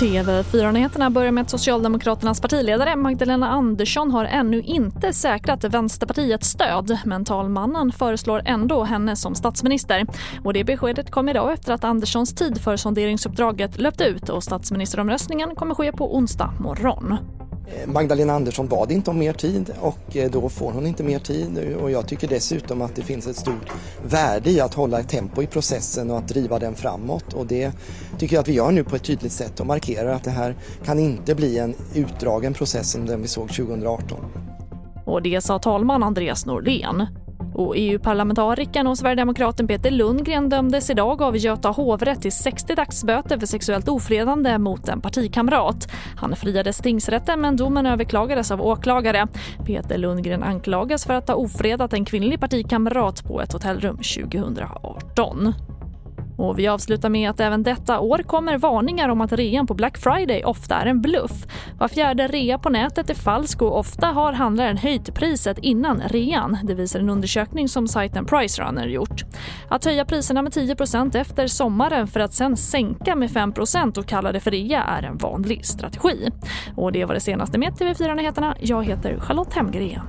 TV4-nyheterna börjar med att Socialdemokraternas partiledare Magdalena Andersson har ännu inte säkrat Vänsterpartiets stöd men talmannen föreslår ändå henne som statsminister. Och det beskedet kom idag efter att Anderssons tid för sonderingsuppdraget löpt ut och statsministeromröstningen kommer ske på onsdag morgon. Eh, Magdalena Andersson bad inte om mer tid och eh, då får hon inte mer tid och jag tycker dessutom att det finns ett stort värde i att hålla ett tempo i processen och att driva den framåt och det tycker jag att vi gör nu på ett tydligt sätt och markerar att det här kan inte bli en utdragen process som den vi såg 2018. Och det sa talman Andreas Norlén. Och EU-parlamentarikern och sverigedemokraten Peter Lundgren dömdes idag av Göta hovrätt till 60 dagsböter för sexuellt ofredande mot en partikamrat. Han friades tingsrätten men domen överklagades av åklagare. Peter Lundgren anklagas för att ha ofredat en kvinnlig partikamrat på ett hotellrum 2018. Och vi avslutar med att även detta år kommer varningar om att rean på Black Friday ofta är en bluff. Var fjärde rea på nätet är falsk och ofta har handlaren höjt priset innan rean. Det visar en undersökning som sajten Pricerunner gjort. Att höja priserna med 10% efter sommaren för att sen sänka med 5% och kalla det för rea är en vanlig strategi. Och det var det senaste med TV4 Nyheterna. Jag heter Charlotte Hemgren.